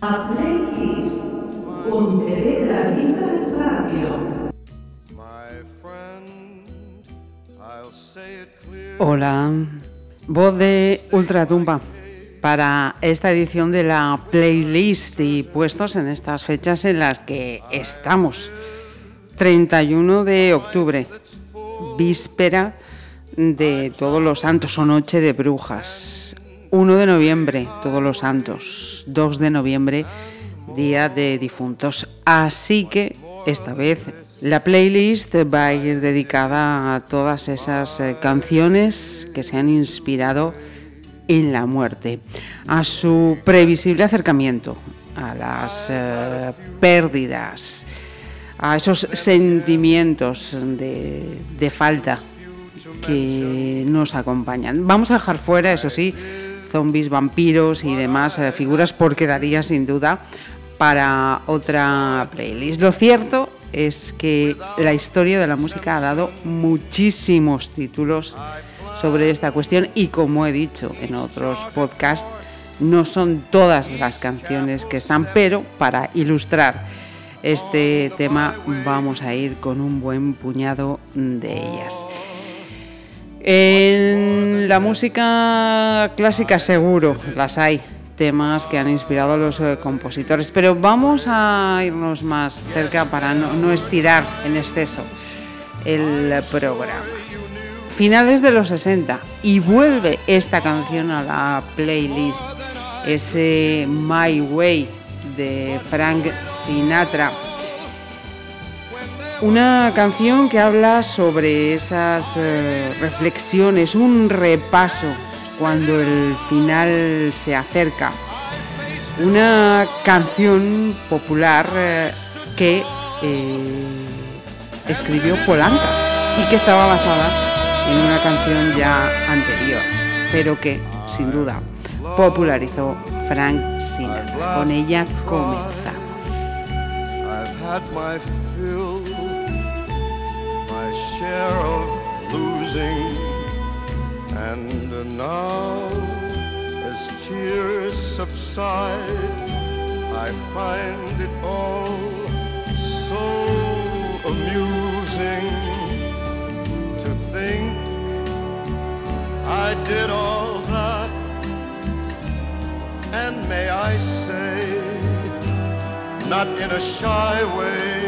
A playlist Pontevedra Viva Radio. Hola, voz de Ultratumba para esta edición de la playlist y puestos en estas fechas en las que estamos. 31 de octubre, víspera de Todos los Santos o Noche de Brujas. 1 de noviembre, Todos los Santos. 2 de noviembre, Día de Difuntos. Así que esta vez la playlist va a ir dedicada a todas esas eh, canciones que se han inspirado en la muerte, a su previsible acercamiento, a las eh, pérdidas, a esos sentimientos de, falta que nos acompañan. Vamos a dejar fuera, eso sí, zombies, vampiros y demás eh, figuras porque daría sin duda para otra playlist. Lo cierto es que la historia de la música ha dado muchísimos títulos sobre esta cuestión y como he dicho en otros podcasts, no son todas las canciones que están, pero para ilustrar este tema vamos a ir con un buen puñado de ellas. En la música clásica seguro las hay, temas que han inspirado a los eh, compositores, pero vamos a irnos más cerca para no estirar en exceso el programa finales de los 60 y vuelve esta canción a la playlist, ese My Way de Frank Sinatra. Una canción que habla sobre esas eh, reflexiones, un repaso cuando el final se acerca. Una canción popular eh, que eh, escribió Polanca y que estaba basada en una canción ya anterior, pero que, sin duda, popularizó Frank Sinatra. Con ella comenzamos. My share of losing, and now, as tears subside, I find it all so amusing. To think I did all that, and may I say, not in a shy way.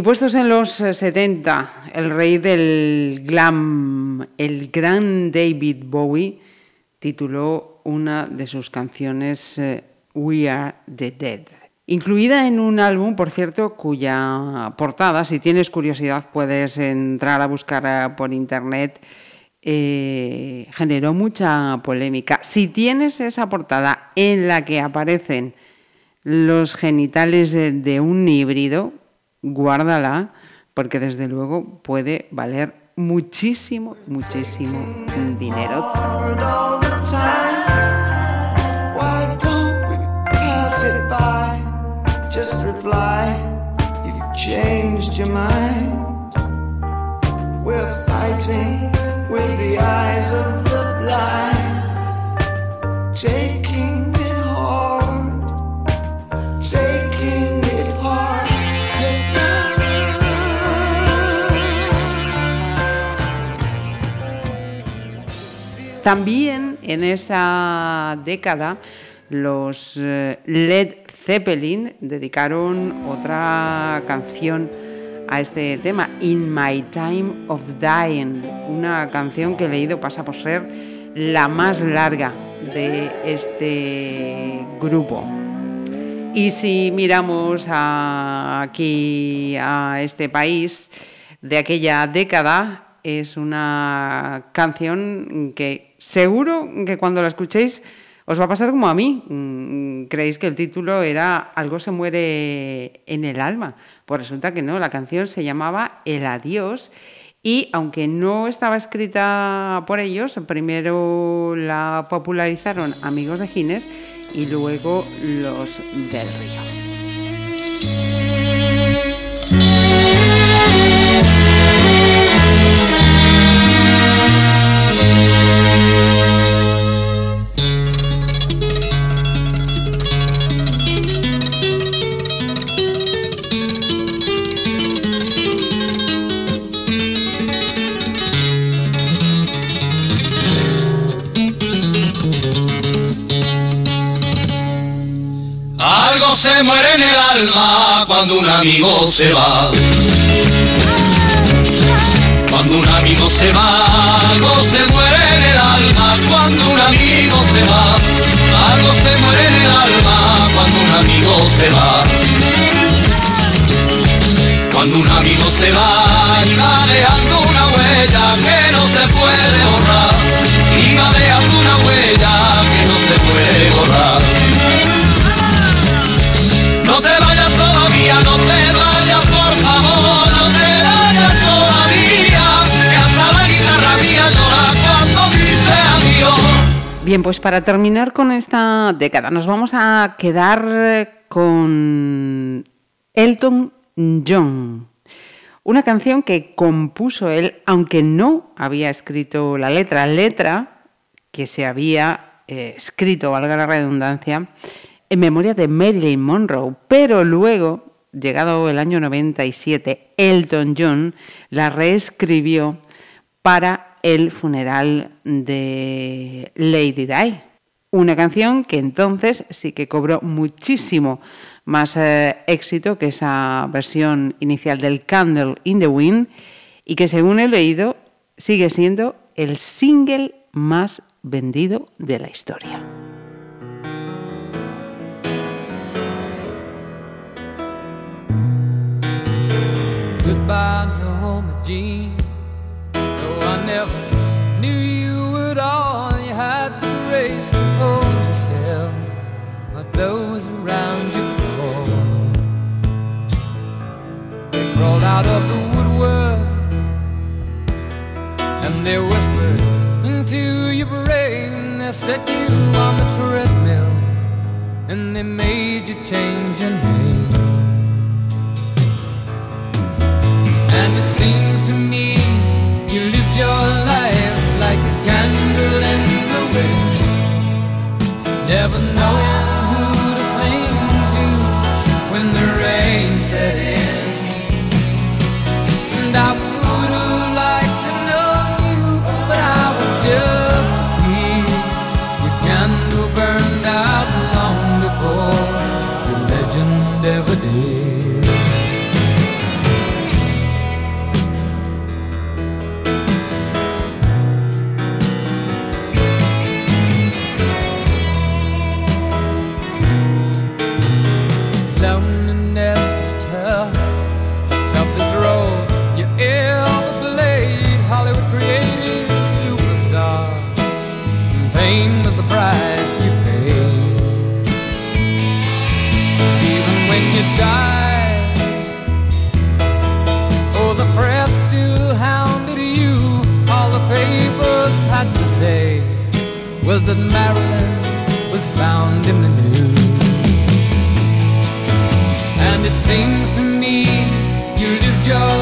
Y puestos en los 70, el rey del glam, el gran David Bowie, tituló una de sus canciones eh, We Are the Dead. Incluida en un álbum, por cierto, cuya portada, si tienes curiosidad, puedes entrar a buscar eh, por internet, eh, generó mucha polémica. Si tienes esa portada en la que aparecen los genitales de un híbrido, guárdala, porque desde luego puede valer muchísimo, muchísimo dinero. Changed your mind. We're fighting with the eyes of the blind. También en esa década los eh, Led Zeppelin dedicaron otra canción a este tema, In My Time of Dying, una canción que he leído pasa por ser la más larga de este grupo. Y si miramos aquí a este país de aquella década, es una canción que seguro que cuando la escuchéis os va a pasar como a mí. Mm, Creéis que el título era Algo se muere en el alma. Pues resulta que no, la canción se llamaba El adiós y aunque no estaba escrita por ellos, primero la popularizaron amigos de Gines y luego los del Río. Muere en el alma cuando un amigo se va. Cuando un amigo se va, algo se muere en el alma cuando un amigo se va. Algo se muere en el alma cuando un amigo se va. Cuando un amigo se va y va dejando una huella que no se puede borrar. Y va dejando una huella que no se puede borrar. Bien, pues para terminar con esta década, nos vamos a quedar con Elton John. Una canción que compuso él, aunque no había escrito la letra, letra que se había eh, escrito, valga la redundancia, en memoria de Marilyn Monroe, pero luego, llegado el año 97, Elton John la reescribió para el funeral de Lady Di. Una canción que entonces sí que cobró muchísimo más eh, éxito que esa versión inicial del Candle in the Wind y que según he leído sigue siendo el single más vendido de la historia. Norma Jean. No, I never knew you at all. You had the grace to hold yourself while those around you. They crawled out of the woodwork and they whispered into your brain. They set you on the treadmill and they made you change your name. Seems to me you lived your life like a candle in the wind, never knowing who to cling to when the rain set in. And I was that Marilyn was found in the news. And it seems to me you lived your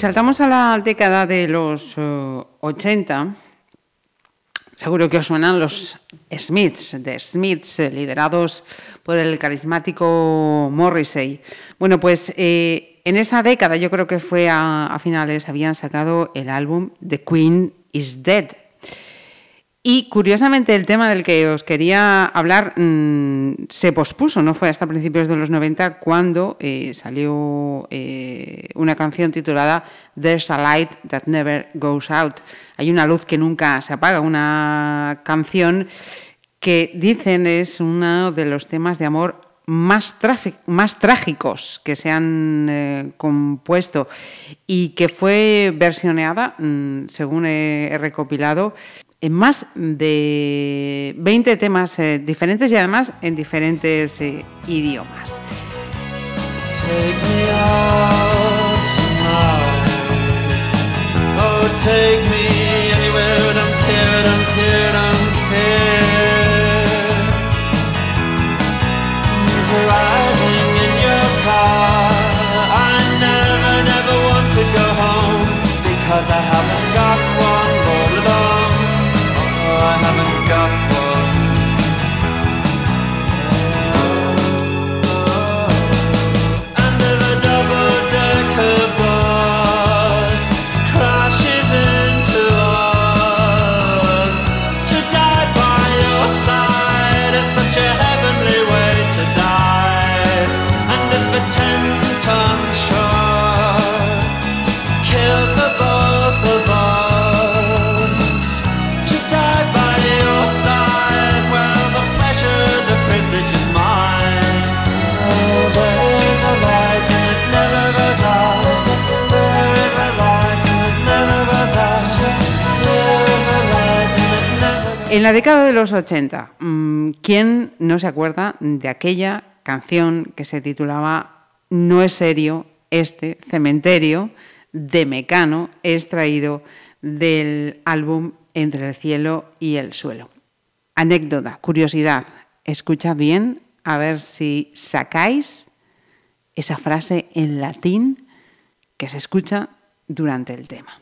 saltamos a la década de los eh, 80, seguro que os suenan los Smiths, de Smiths, eh, liderados por el carismático Morrissey. Bueno, pues eh, en esa década, yo creo que fue a finales, habían sacado el álbum The Queen is Dead. Y curiosamente el tema del que os quería hablar mmm, se pospuso, no fue hasta principios de los 90 cuando eh, salió eh, una canción titulada There's a Light That Never Goes Out. Hay una luz que nunca se apaga, una canción que dicen es uno de los temas de amor más, trágicos que se han eh, compuesto y que fue versioneada, mmm, según he recopilado, en más de 20 temas eh, diferentes y además en diferentes eh, idiomas. I never, never want to go home because I haven't got one I haven't got En la década de los 80, mmm, ¿quién no se acuerda de aquella canción que se titulaba No es serio este cementerio de Mecano, extraído del álbum Entre el cielo y el suelo? Anécdota, curiosidad, escuchad bien a ver si sacáis esa frase en latín que se escucha durante el tema.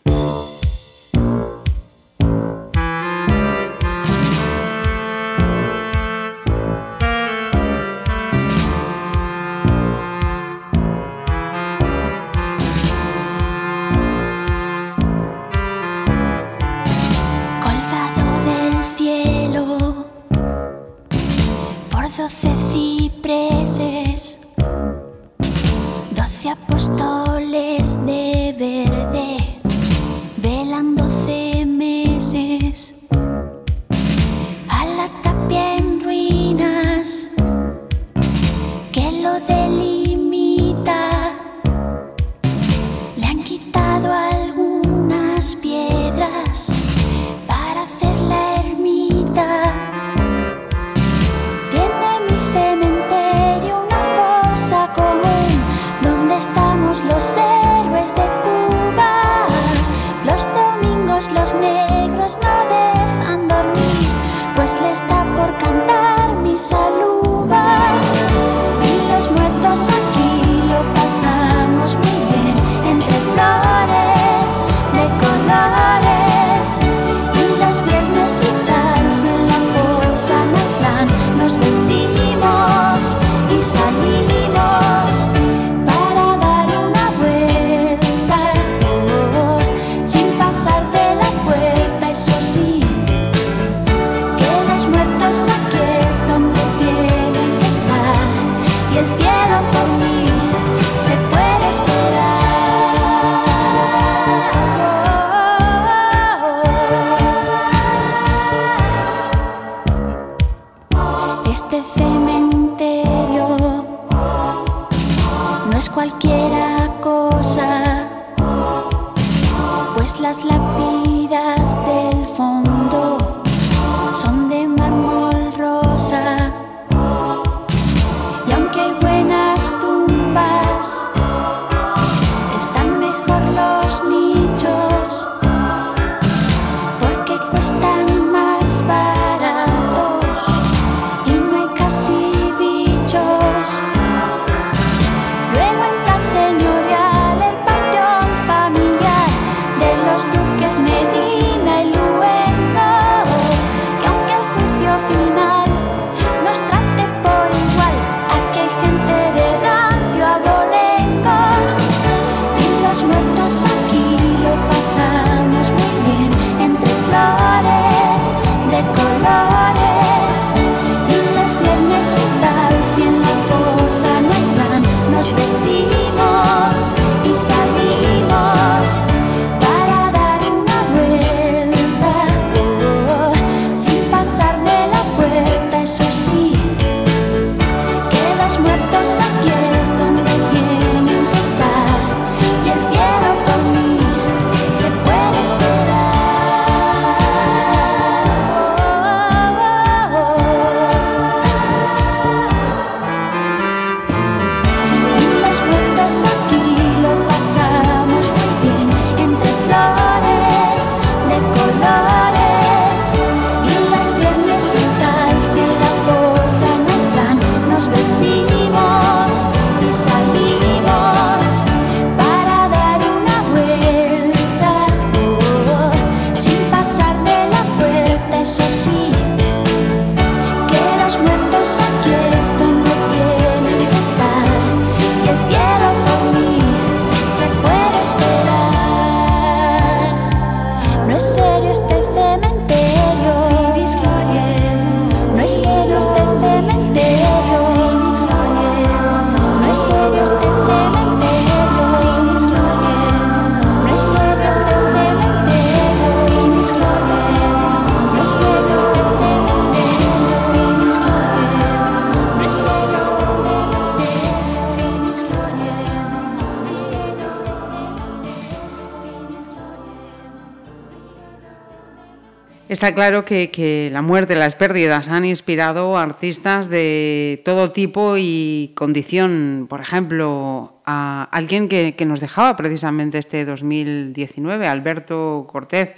Está claro que, la muerte, las pérdidas han inspirado a artistas de todo tipo y condición. Por ejemplo, a alguien que, que nos dejaba precisamente este 2019, Alberto Cortés.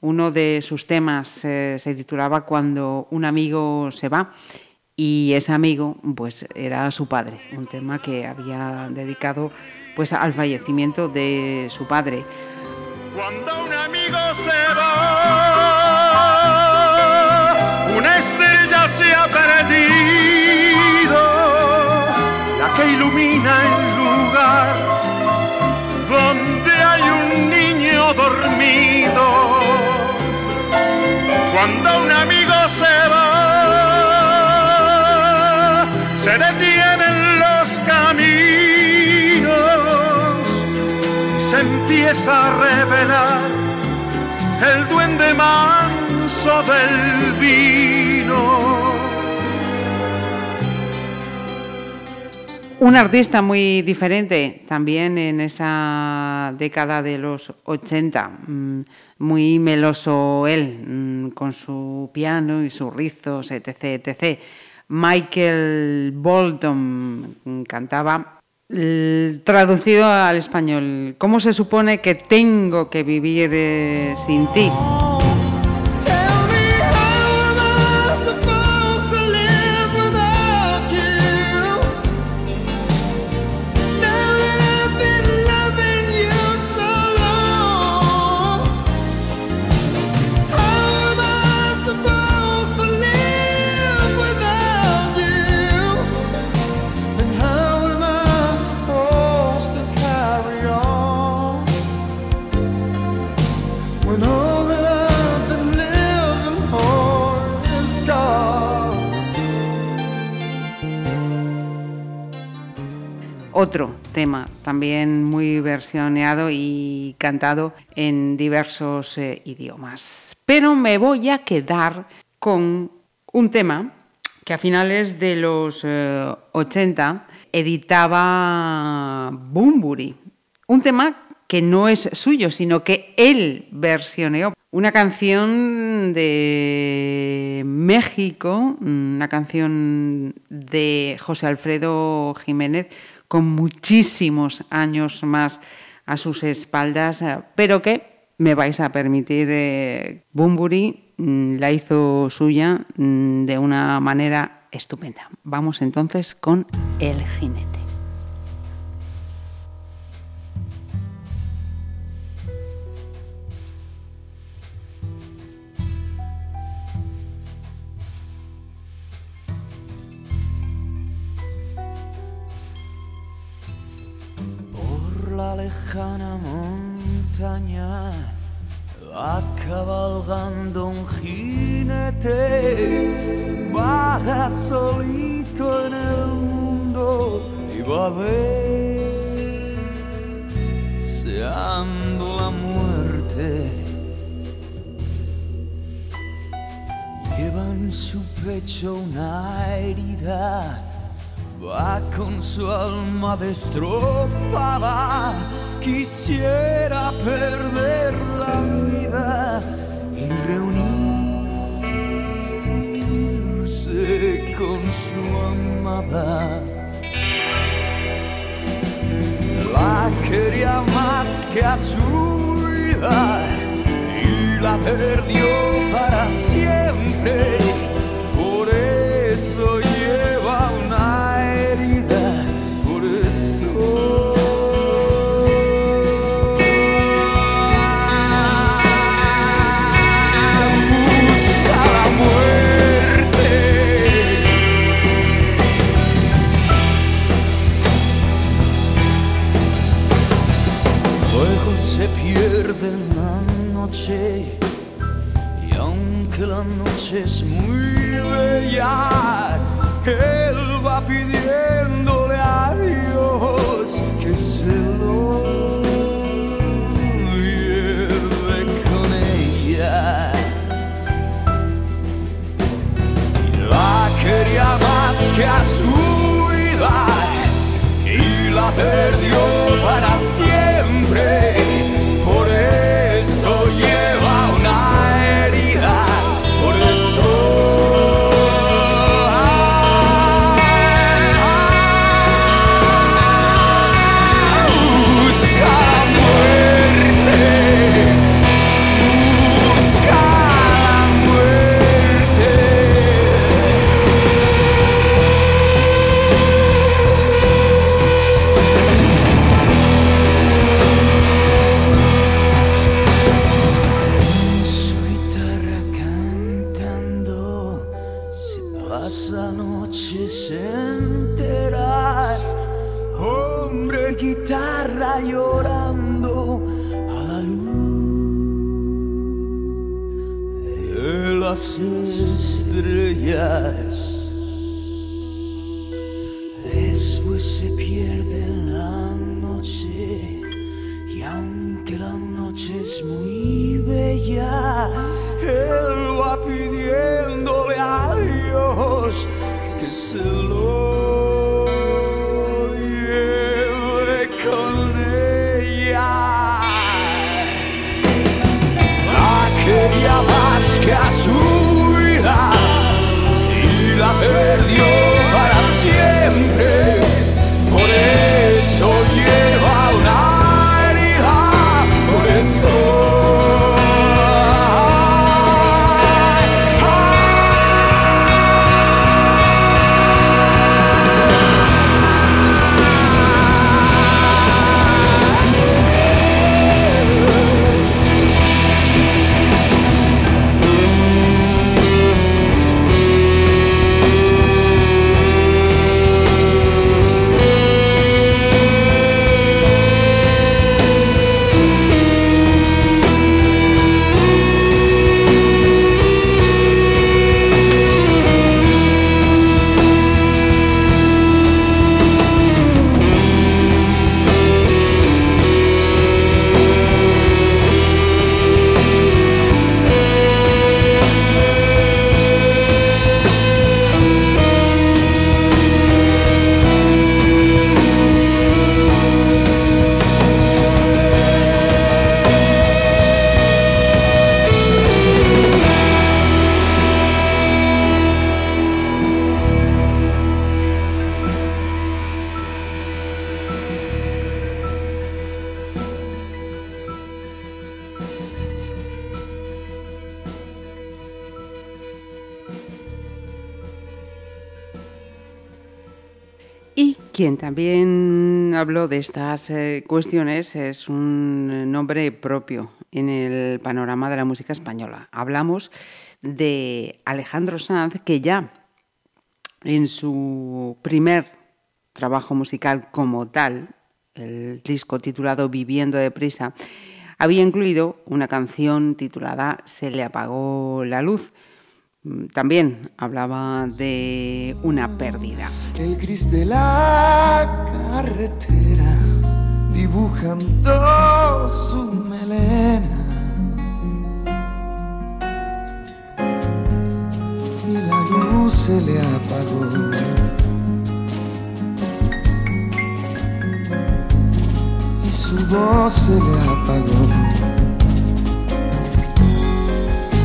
Uno de sus temas eh, se titulaba Cuando un amigo se va y ese amigo pues era su padre, un tema que había dedicado pues al fallecimiento de su padre. Cuando un amigo se va, una estrella se ha perdido, la que ilumina el lugar donde hay un niño dormido. Cuando un amigo se va, se detienen los caminos y se empieza a revelar el duende del vino. Un artista muy diferente también en esa década de los 80, mm, muy meloso él, mm, con su piano y sus rizos, etc. etc. Michael Bolton mm, cantaba traducido al español. ¿Cómo se supone que tengo que vivir eh, sin ti? También muy versioneado y cantado en diversos eh, idiomas. Pero me voy a quedar con un tema que a finales de los eh, 80 editaba Bumburi. Un tema que no es suyo, sino que él versioneó. Una canción de México, una canción de José Alfredo Jiménez, con muchísimos años más a sus espaldas, eh, pero que me vais a permitir, eh, Bumburi mm, la hizo suya mm, de una manera estupenda. Vamos entonces con El jinete. Lejana montaña va cabalgando un jinete, vaga solito en el mundo y va deseando la muerte. Lleva en su pecho una herida Va con su alma destrozada, quisiera perder la vida y reunirse con su amada. La quería más que a su vida y la perdió para siempre. Por eso lleva noche es muy bella, él va pidiéndole a Dios que se lo lleve con ella. La quería más que a su de estas eh, cuestiones es un nombre propio en el panorama de la música española. Hablamos de Alejandro Sanz, que ya en su primer trabajo musical como tal, el disco titulado Viviendo deprisa, había incluido una canción titulada Se le apagó la luz. Mm, También hablaba de una pérdida. El gris de la carretera dibujando su melena. Y la luz se le apagó. Y su voz se le apagó.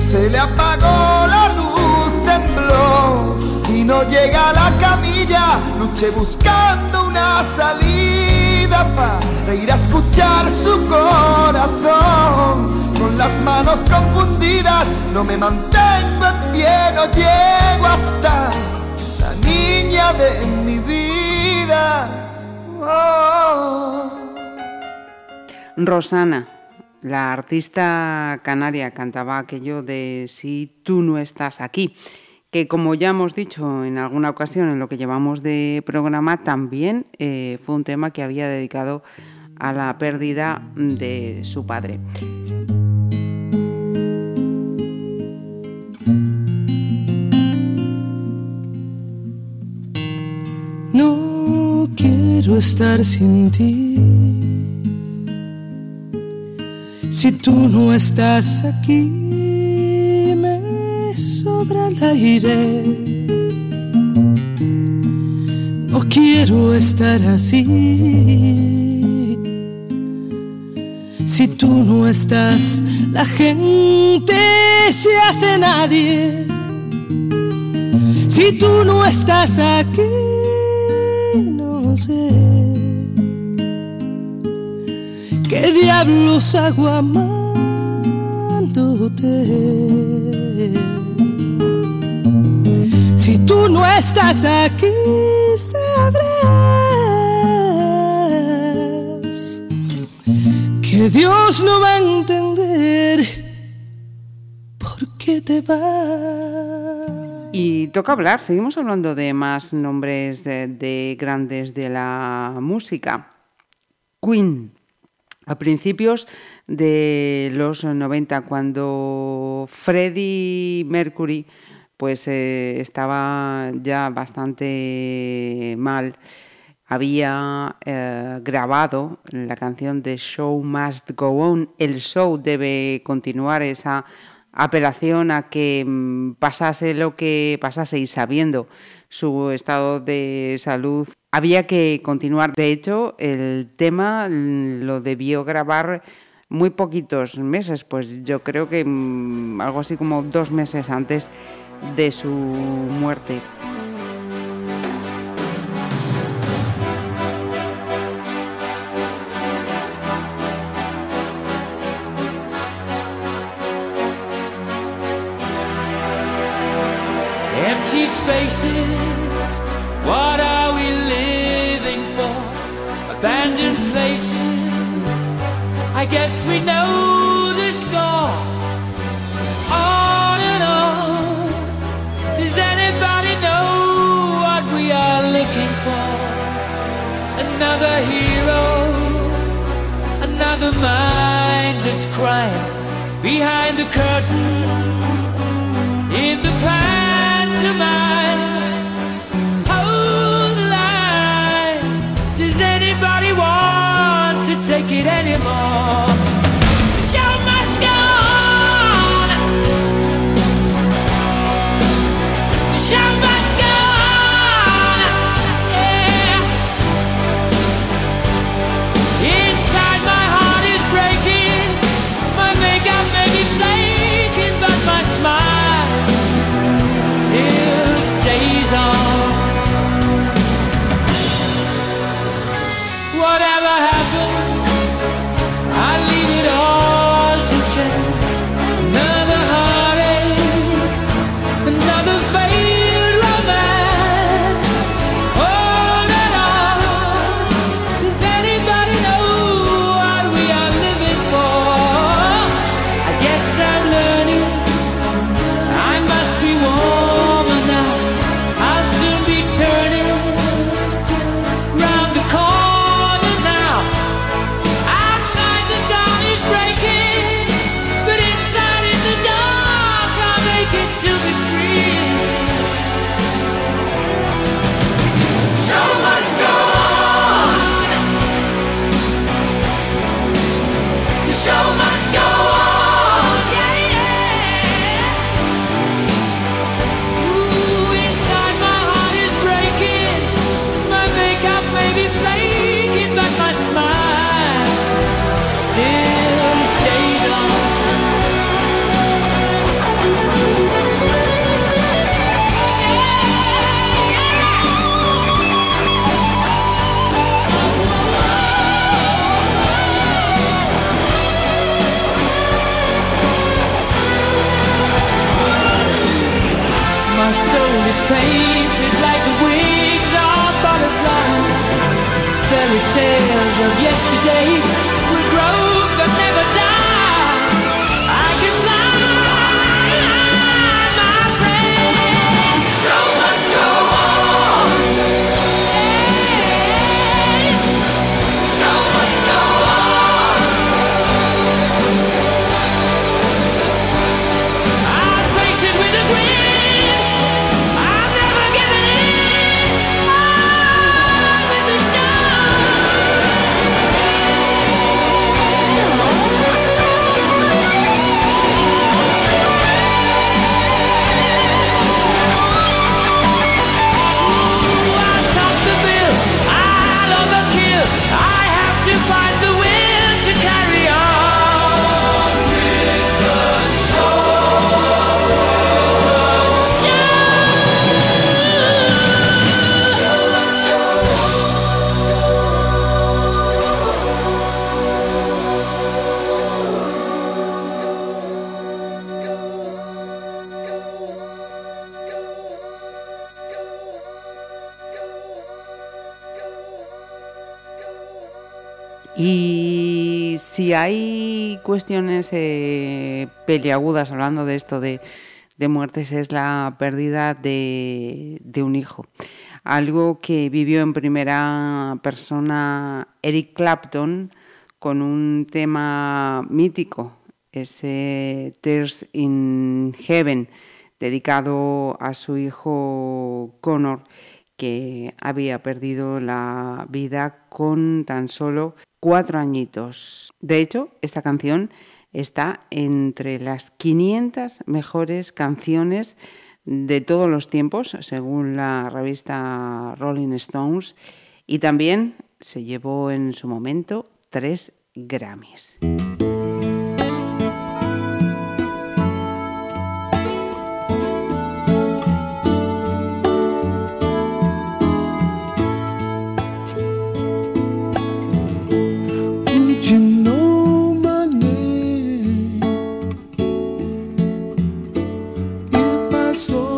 Se le apagó la luz, tembló y no llega a la camilla. Luché buscando una salida para ir a escuchar su corazón. Con las manos confundidas, no me mantengo en pie, no llego hasta la niña de mi vida. Oh. Rosana, la artista canaria, cantaba aquello de Si tú no estás aquí, que como ya hemos dicho en alguna ocasión en lo que llevamos de programa, también eh, fue un tema que había dedicado a la pérdida de su padre. No quiero estar sin ti. Si tú no estás aquí, me sobra el aire. No quiero estar así. Si tú no estás, la gente se hace nadie. Si tú no estás aquí, no sé qué diablos hago. Si tú no estás aquí, sabrás que Dios no va a entender por qué te vas. Y toca hablar, seguimos hablando de más nombres de, de grandes de la música. Queen, a principios de los 90, cuando Freddie Mercury pues eh, estaba ya bastante mal, había eh, grabado la canción de Show Must Go On, el show debe continuar, esa apelación a que mm, pasase lo que pasase y sabiendo su estado de salud, había que continuar. De hecho, el tema mm, lo debió grabar muy poquitos meses, pues yo creo que mm, algo así como dos meses antes de su muerte. Spaces, what are we living for? Abandoned places, I guess we know the score. On and on, does anybody know what we are looking for? Another hero, another mindless crime behind the curtain in the pantomime. Anymore? Cuestiones eh, peliagudas hablando de esto de, de muertes es la pérdida de, de un hijo. Algo que vivió en primera persona Eric Clapton con un tema mítico, ese Tears in Heaven, dedicado a su hijo Connor, que había perdido la vida con tan solo cuatro añitos. De hecho, esta canción está entre las 500 mejores canciones de todos los tiempos, según la revista Rolling Stones, y también se llevó en su momento tres Grammys. sou.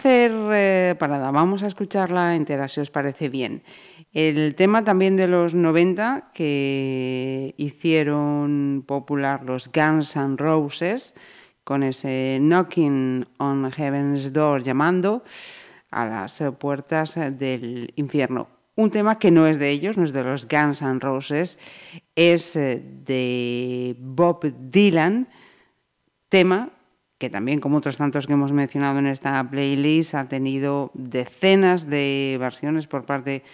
Hacer eh, parada, vamos a escucharla entera, si os parece bien. El tema también de los 90 que hicieron popular los Guns N' Roses con ese Knocking on Heaven's Door llamando a las puertas del infierno. Un tema que no es de ellos, no es de los Guns N' Roses, es eh, de Bob Dylan, tema que también, como otros tantos que hemos mencionado en esta playlist, ha tenido decenas de versiones por parte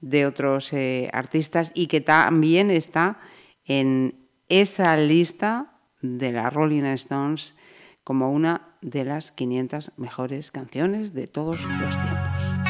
de otros eh, artistas y que también está en esa lista de la Rolling Stones como una de las 500 mejores canciones de todos los tiempos.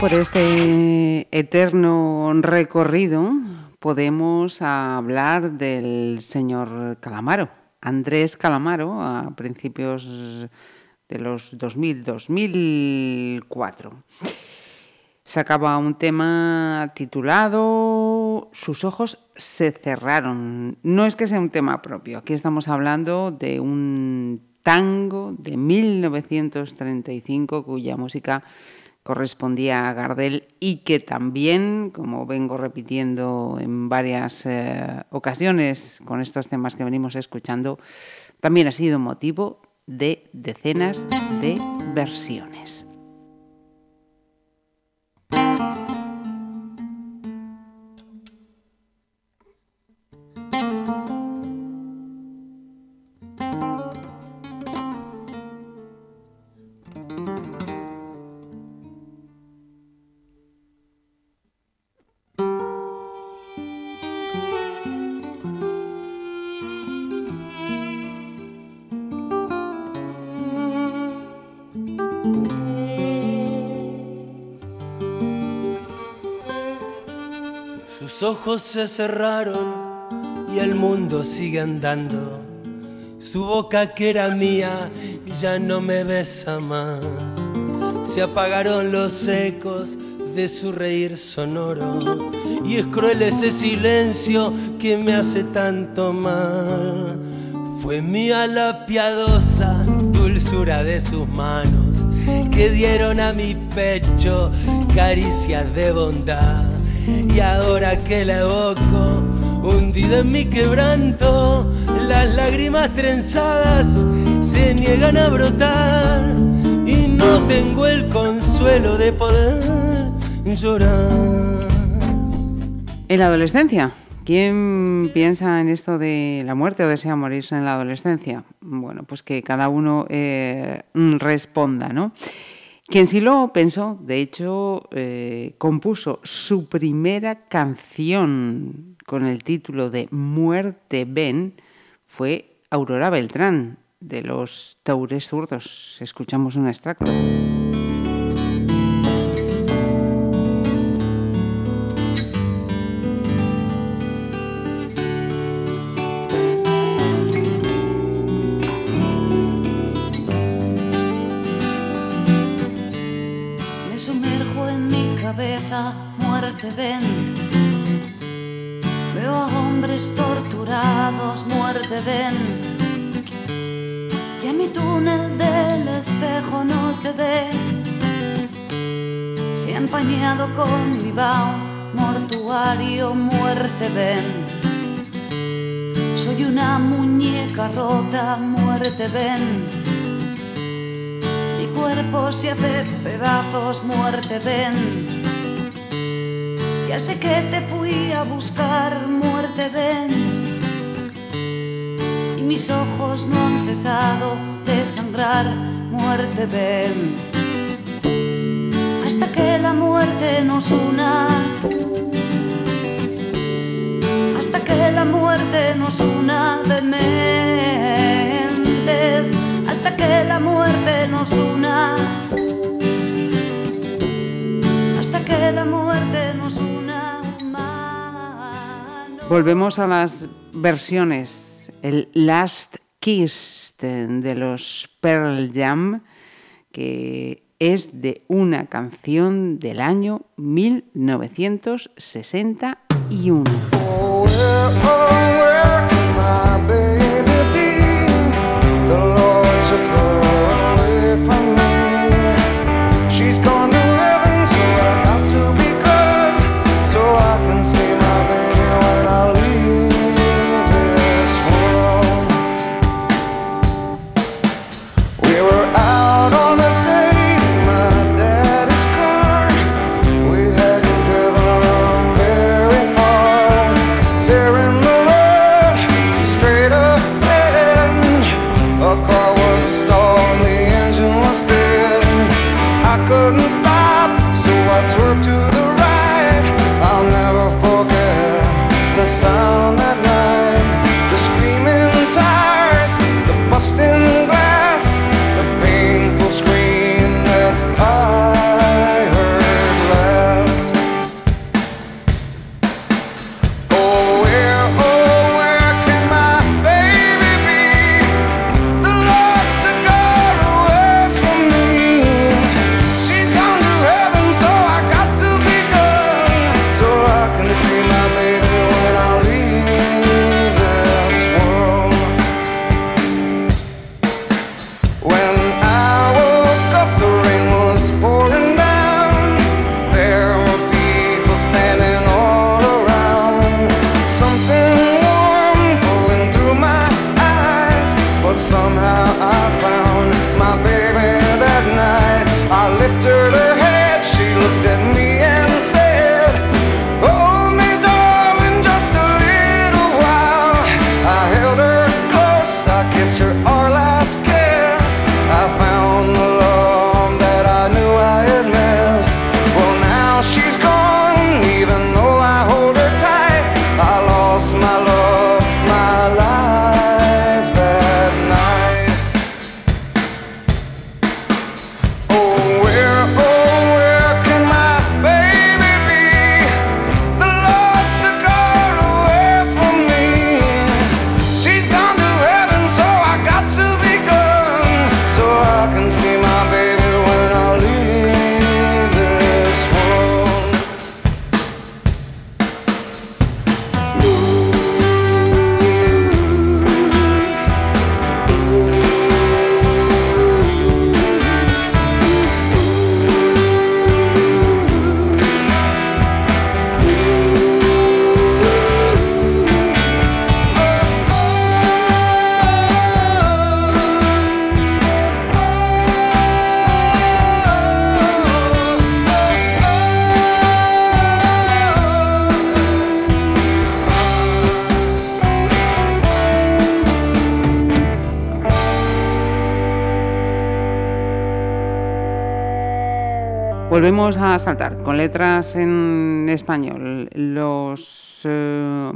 Por este eterno recorrido, podemos hablar del señor Calamaro, Andrés Calamaro, a principios de los 2000, 2004. Sacaba un tema titulado Sus ojos se cerraron. No es que sea un tema propio, aquí estamos hablando de un tango de 1935 cuya música correspondía a Gardel y que también, como vengo repitiendo en varias eh, ocasiones con estos temas que venimos escuchando, también ha sido motivo de decenas de versiones. Ojos se cerraron y el mundo sigue andando. Su boca que era mía ya no me besa más. Se apagaron los ecos de su reír sonoro y es cruel ese silencio que me hace tanto mal. Fue mía la piadosa dulzura de sus manos que dieron a mi pecho caricias de bondad. Y ahora que la evoco, hundido en mi quebranto, las lágrimas trenzadas se niegan a brotar y no tengo el consuelo de poder llorar. En la adolescencia, ¿quién piensa en esto de la muerte o desea morirse en la adolescencia? Bueno, pues que cada uno eh, responda, ¿no? Quien sí lo pensó, de hecho, eh, compuso su primera canción con el título de Muerte Ven, fue Aurora Beltrán, de los Taures Zurdos. Escuchamos un extracto. con Bilbao, mortuario, muerte ven. Soy una muñeca rota, muerte ven. Mi cuerpo se hace pedazos, muerte ven. Ya sé que te fui a buscar, muerte ven. Y mis ojos no han cesado de sangrar, muerte ven que la muerte nos una. Hasta que la muerte nos una de mentes. Hasta que la muerte nos una. Hasta que la muerte nos una. Mano. Volvemos a las versiones. El Last Kiss de los Pearl Jam que es de una canción del año 1961.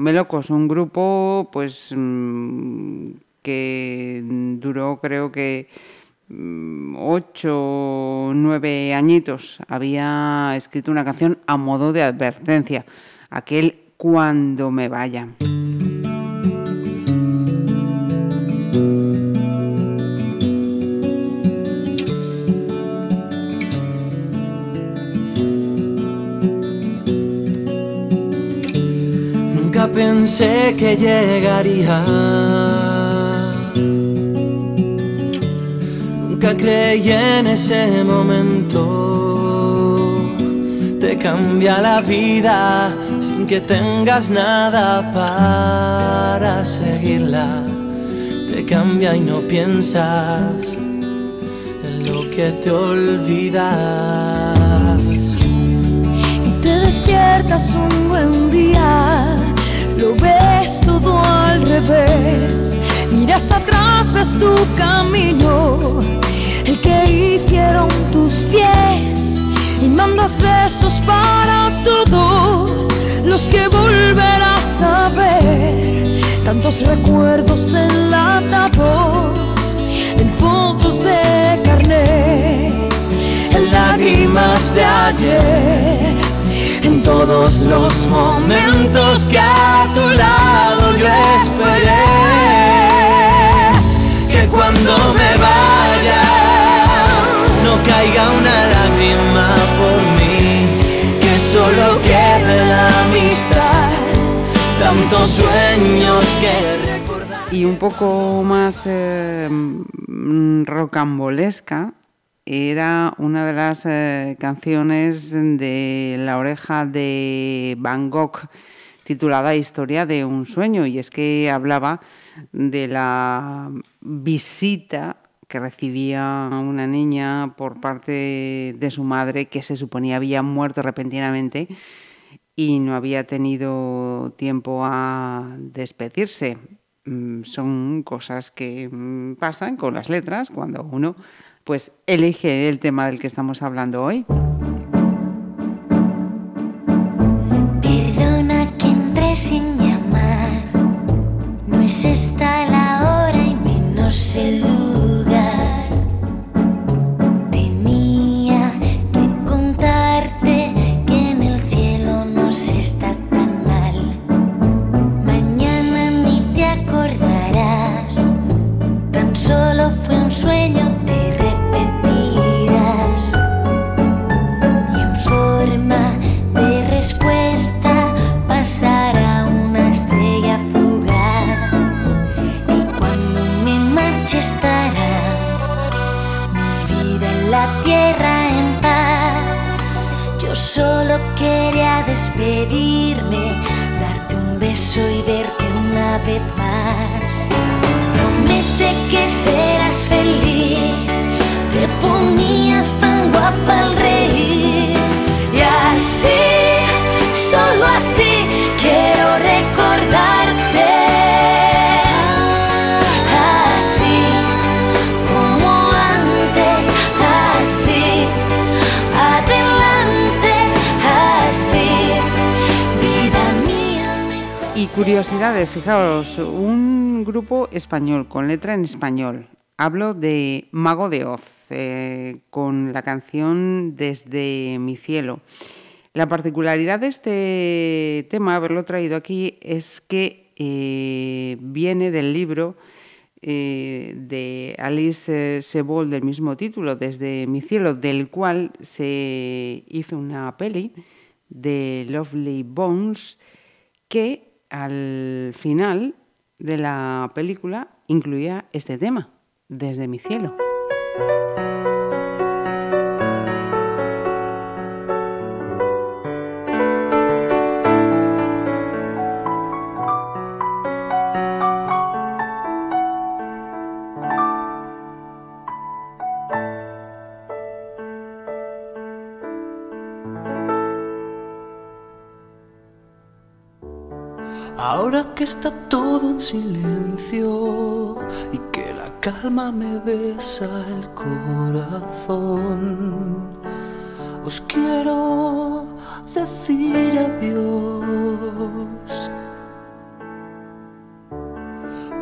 Melocos, un grupo pues mm, que duró creo que mm, ocho, nueve añitos, había escrito una canción a modo de advertencia, aquel cuando me vaya. pensé que llegaría. Nunca creí en ese momento. Te cambia la vida sin que tengas nada para seguirla. Te cambia y no piensas en lo que te olvidas. Y te despiertas un buen día lo ves todo al revés. Miras atrás, ves tu camino, el que hicieron tus pies. Y mandas besos para todos los que volverás a ver. Tantos recuerdos enlatados en fotos de carne, en lágrimas de ayer en todos los momentos que a tu lado yo esperé. Que cuando me vaya no caiga una lágrima por mí, que solo quede la amistad, tantos sueños que Y un poco más eh, mm, rocambolesca era una de las eh, canciones de La oreja de Van Gogh titulada Historia de un sueño y es que hablaba de la visita que recibía una niña por parte de su madre que se suponía había muerto repentinamente y no había tenido tiempo a despedirse. Mm, Son cosas que mm, pasan con las letras cuando uno pues elige el tema del que estamos hablando hoy. Perdona que entré sin llamar. No es esta la hora y menos el lugar. Curiosidades, fijaos, un grupo español con letra en español. Hablo de Mago de Oz, eh, con la canción Desde mi cielo. La particularidad de este tema, haberlo traído aquí, es que eh, viene del libro eh, de Alice Sebol del mismo título, Desde mi cielo, del cual se hizo una peli de Lovely Bones que al final de la película incluía este tema, Desde mi cielo. Ahora que está todo en silencio y que la calma me besa el corazón, os quiero decir adiós.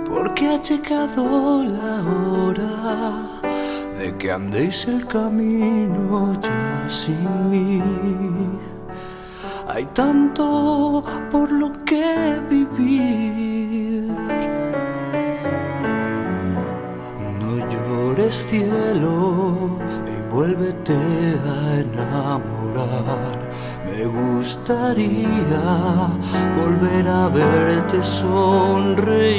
Porque ha llegado la hora de que andéis el camino ya sin mí. Hay tanto por lo que vivir. No llores cielo y vuélvete a enamorar. Me gustaría volver a verte sonreír.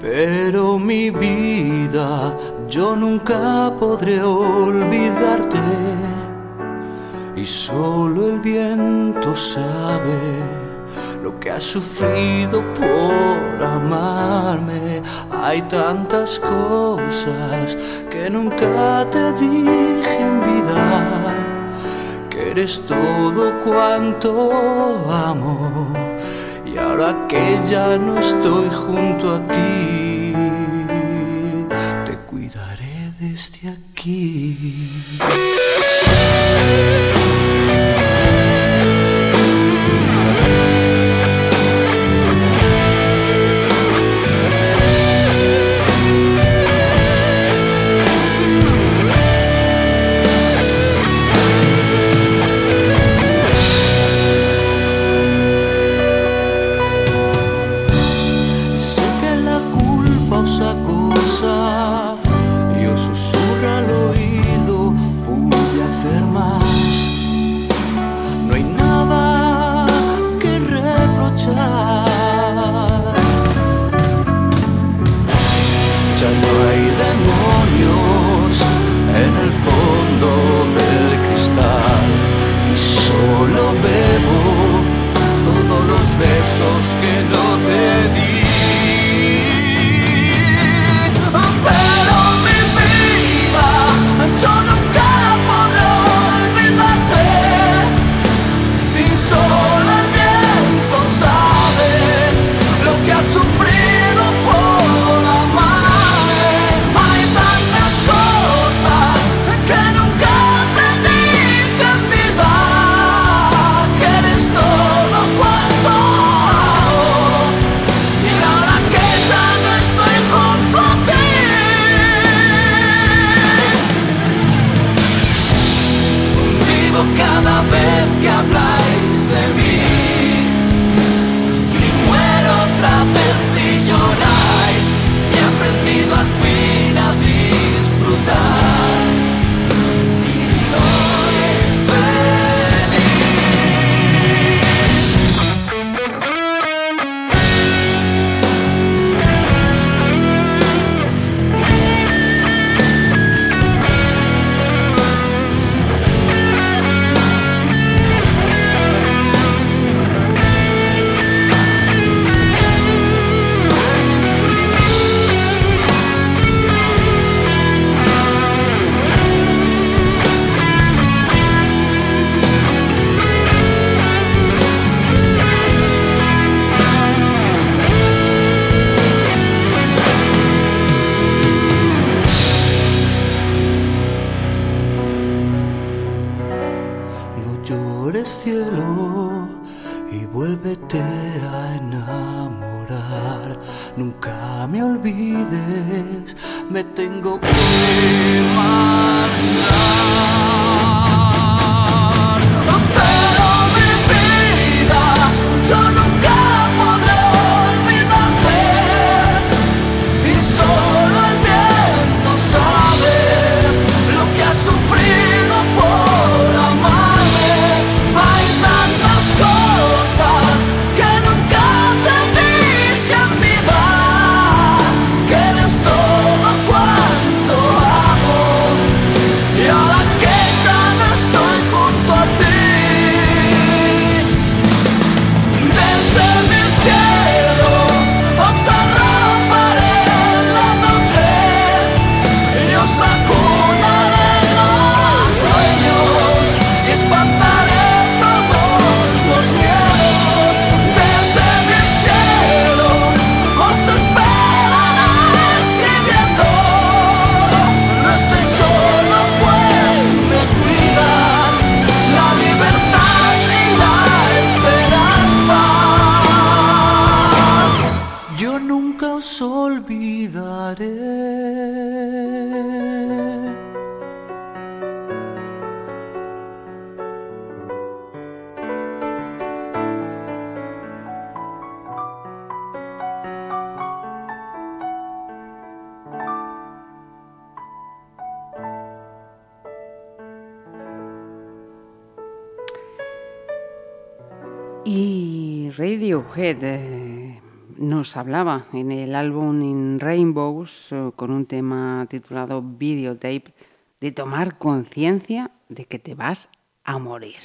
Pero mi vida, yo nunca podré olvidarte y solo el viento sabe lo que ha sufrido por amarme. Hay tantas cosas que nunca te dije en vida, que eres todo cuanto amo. Y ahora que ya no estoy junto a ti, te cuidaré desde aquí. Y Radiohead eh, nos hablaba en el álbum In Rainbows eh, con un tema titulado Videotape de tomar conciencia de que te vas a morir.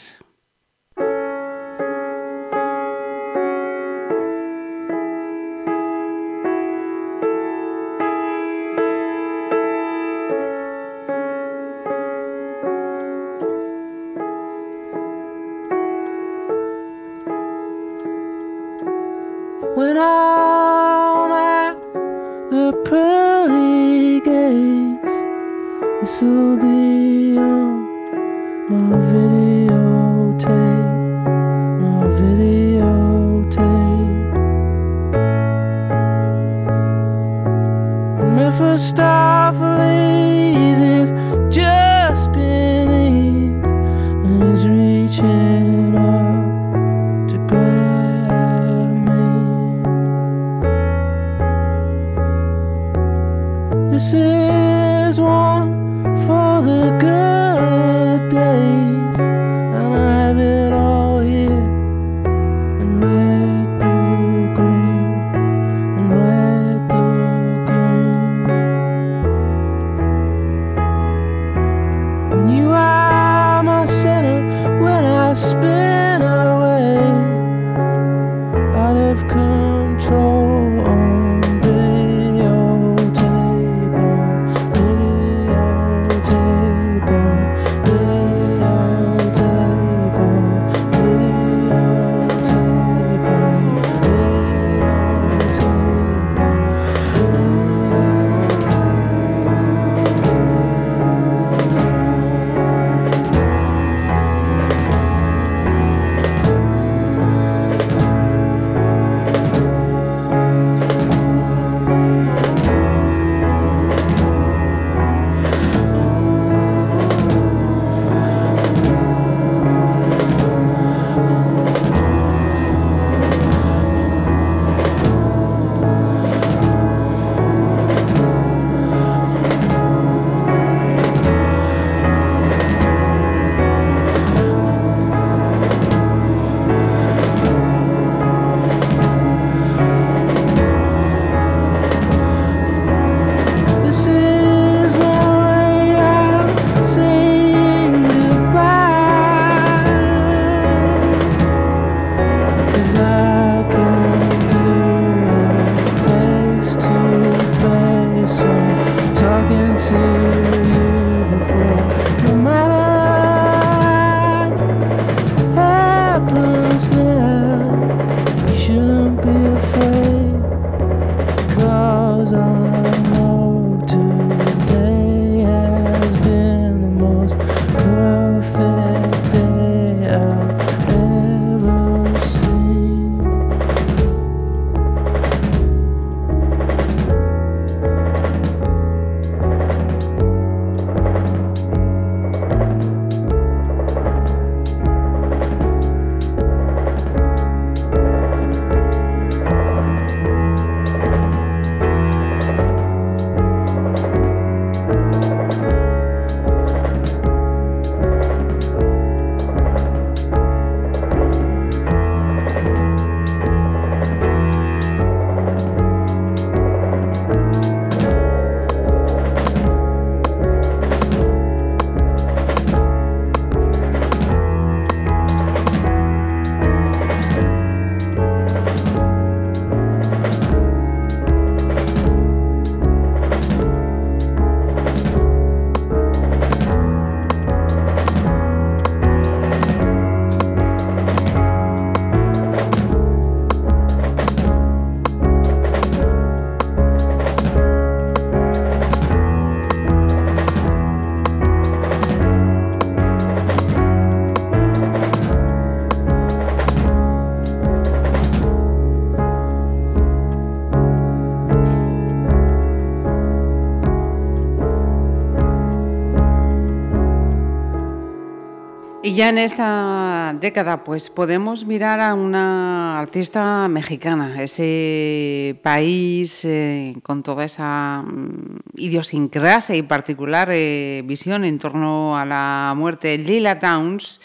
Ya en esta década, pues podemos mirar a una artista mexicana, ese país eh, con toda esa mm, idiosincrasia y particular eh, visión en torno a la muerte. Lila Downs,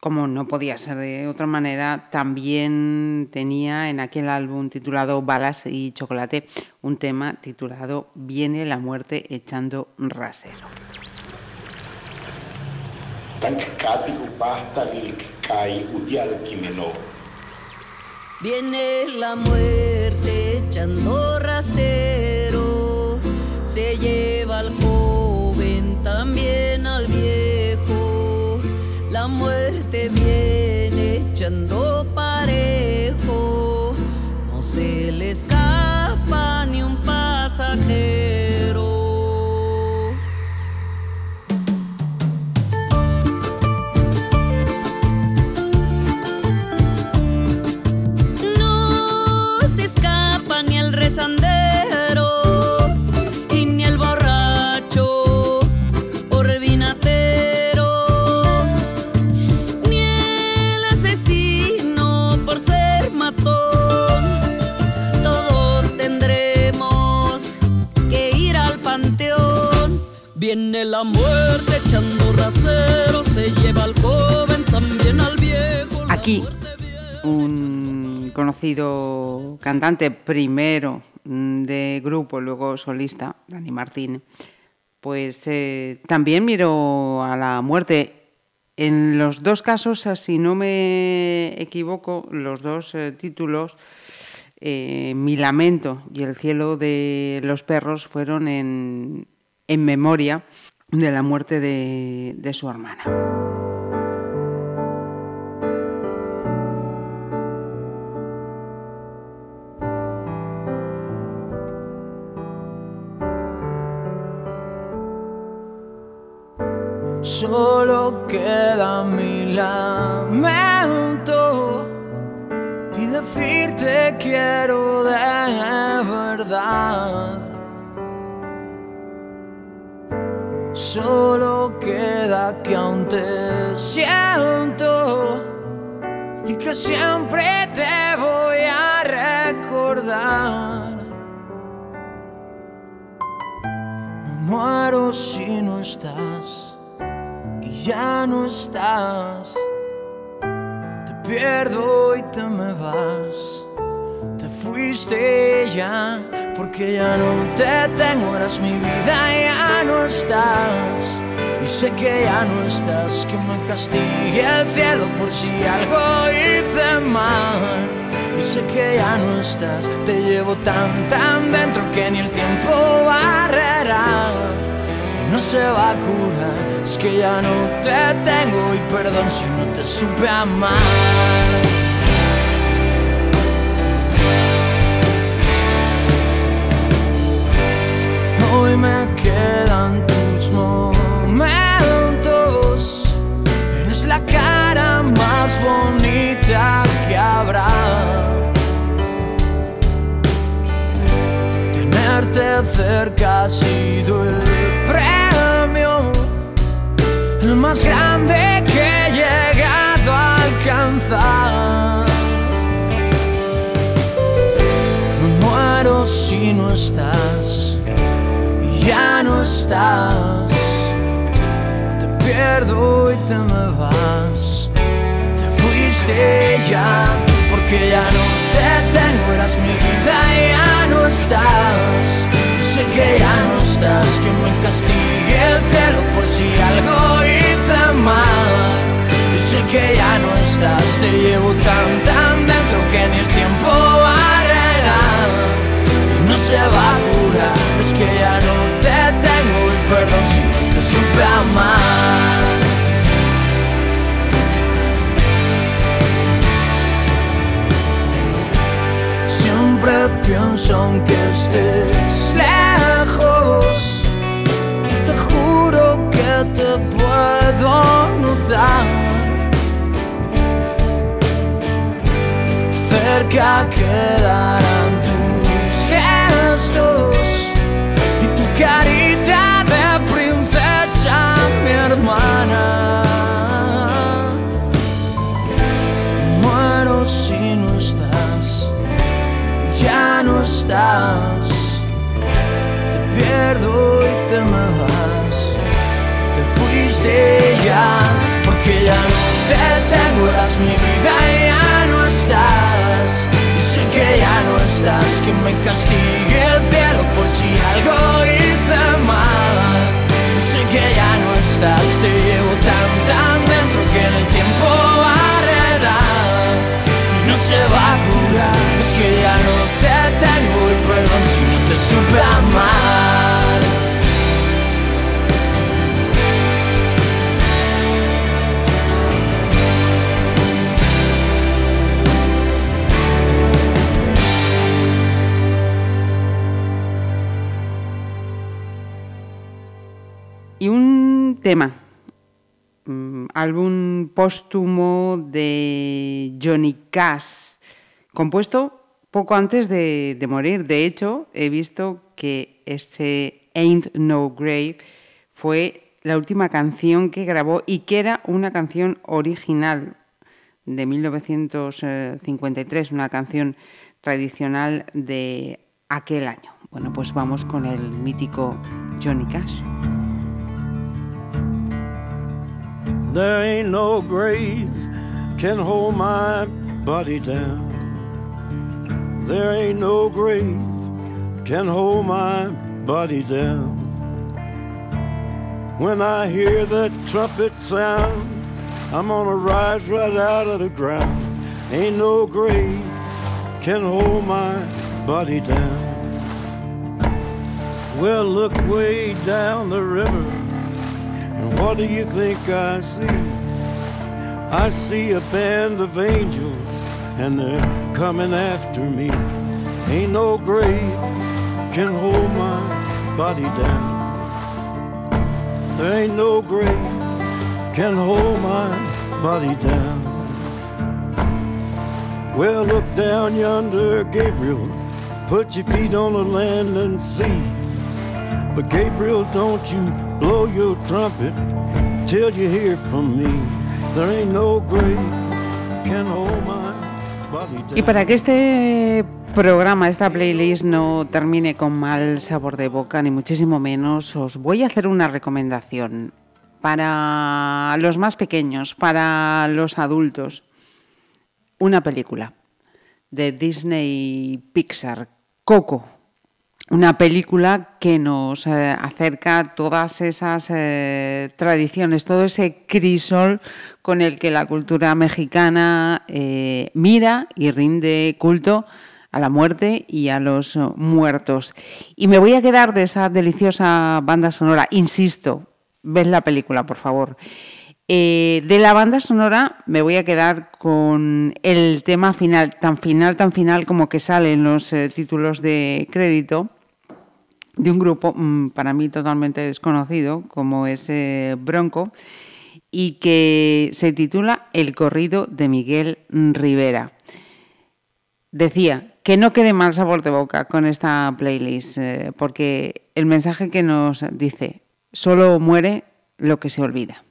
como no podía ser de otra manera, también tenía en aquel álbum titulado Balas y Chocolate un tema titulado Viene la muerte echando rasero. Viene la muerte echando rasero, se lleva al joven, también al viejo. La muerte viene echando parejo, Viene la muerte echando rasero, se lleva al joven, también al viejo. Aquí, un conocido cantante, primero mm, de grupo, luego solista, Dani Martín, pues eh, también miró a la muerte. En los dos casos, eh, si no me equivoco, los dos eh, títulos, Mi lamento y El cielo de los perros, fueron en, en memoria de la muerte de, su hermana. Solo queda mi lamento y decirte quiero de verdad. Solo queda que aún te siento y que siempre te voy a recordar. Me muero si no estás y ya no estás. Te pierdo y te me vas. Te fuiste ya porque ya no te tengo, eras mi vida, ya no estás. Y sé que ya no estás, que me castigue el cielo por si algo hice mal. Y sé que ya no estás, te llevo tan tan dentro que ni el tiempo barrerá. Y no se va a curar, es que ya no te tengo y perdón si no te supe amar. Hoy me quedan tus momentos. Eres la cara más bonita que habrá. Tenerte cerca ha sido el premio, el más grande que he llegado a alcanzar. Me muero si no estás ya no estás. Te pierdo y te me vas. Te fuiste ya, porque ya no te tengo, eras mi vida ya no estás. Sé que ya no estás, que me castigue el cielo por si algo hice mal. Y sé que ya no estás, te llevo tan tan dentro que ni el tiempo barrerá y no se va a Es que ya no te tengo y perdón si no te supe amar. Siempre pienso aunque estés lejos, te juro que te puedo notar. Cerca quedarán Te pierdo y te me vas. Te fuiste ya, porque ya no te tengo, eras mi vida y ya no estás. Y sé que ya no estás, que me castigue el cielo por si algo hice mal. Y sé que ya no estás, te llevo tan tan dentro que en el tiempo se va a curar. Es que ya no te tengo y perdón si no te supe amar. Y un tema, álbum póstumo de Johnny Cash, compuesto poco antes de, de morir. De hecho, he visto que este Ain't No Grave fue la última canción que grabó y que era una canción original de 1953, una canción tradicional de aquel año. Bueno, pues vamos con el mítico Johnny Cash. There ain't no grave can hold my body down. There ain't no grave can hold my body down. When I hear that trumpet sound, I'm gonna rise right out of the ground. Ain't no grave can hold my body down. Well, look way down the river, and what do you think I see? I see a band of angels, and they're coming after me. Ain't no grave can hold my body down. There ain't no grave can hold my body down. Well, look down yonder, Gabriel. Put your feet on the land and see. Y para que este programa, esta playlist no termine con mal sabor de boca, ni muchísimo menos, os voy a hacer una recomendación para los más pequeños, para los adultos. Una película de Disney Pixar, Coco. Una película que nos eh, acerca todas esas eh, tradiciones, todo ese crisol con el que la cultura mexicana eh, mira y rinde culto a la muerte y a los muertos. Y me voy a quedar de esa deliciosa banda sonora, insisto, ved la película, por favor. De la banda sonora me voy a quedar con el tema final, tan final, tan final como que sale en los títulos de crédito de un grupo mm, para mí totalmente desconocido como es eh, Bronco y que se titula El corrido de Miguel Rivera. Decía que no quede mal sabor de boca con esta playlist, eh, porque el mensaje que nos dice, solo muere lo que se olvida.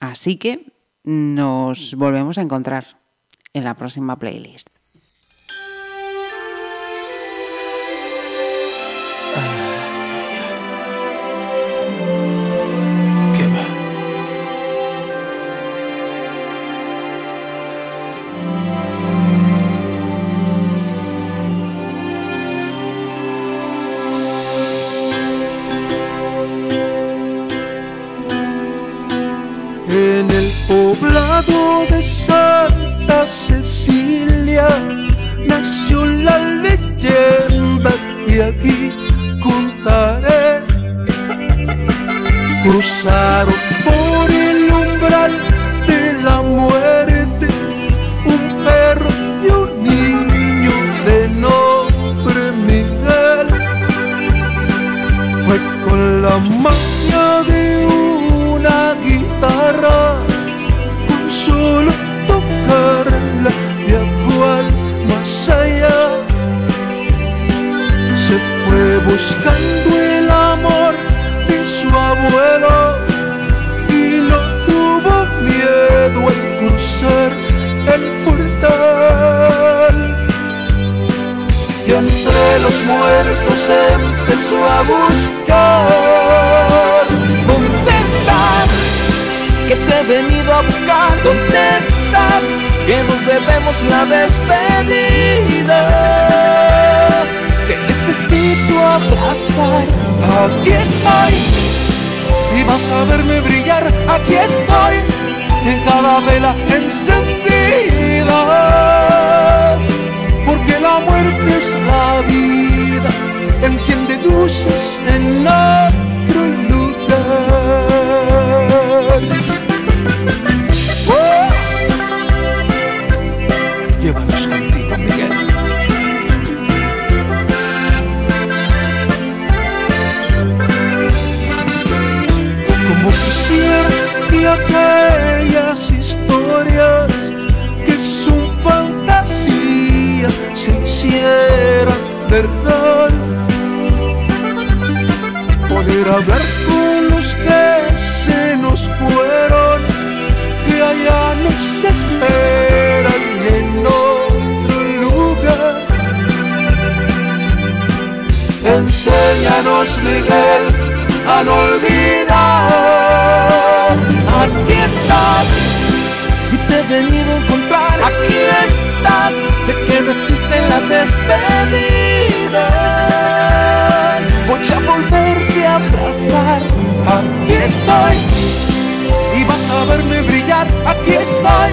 Así que nos volvemos a encontrar en la próxima playlist. Que aquí contaré. Cruzaron buscando el amor de su abuelo y no tuvo miedo al cruzar el portal. Y entre los muertos empezó a buscar. ¿Dónde estás? Que te he venido a buscar. ¿Dónde estás? Que nos debemos la despedida. Necesito abrazar. Aquí estoy. Y vas a verme brillar. Aquí estoy. En cada vela encendida. Porque la muerte es la vida. Enciende luces en otro Enséñanos, Miguel, a no olvidar. Aquí estás y te venido a encontrar. Aquí estás, sé que no existen las despedidas. Voy a volverte a abrazar. Aquí estoy y vas a verme brillar. Aquí estoy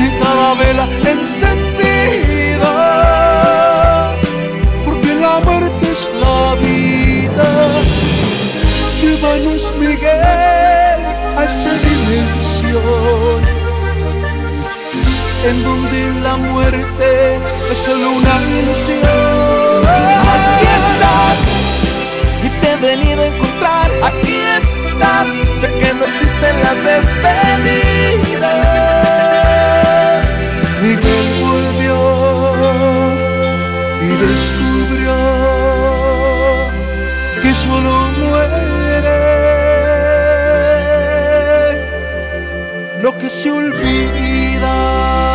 y cada vela encendida. Vida. Llévanos, Miguel, a esa dimensión en donde la muerte es solo una ilusión. Aquí estás y te he venido a encontrar. Aquí estás, sé que no existen las despedidas. Miguel volvió y descubrió solo muere lo que se olvida.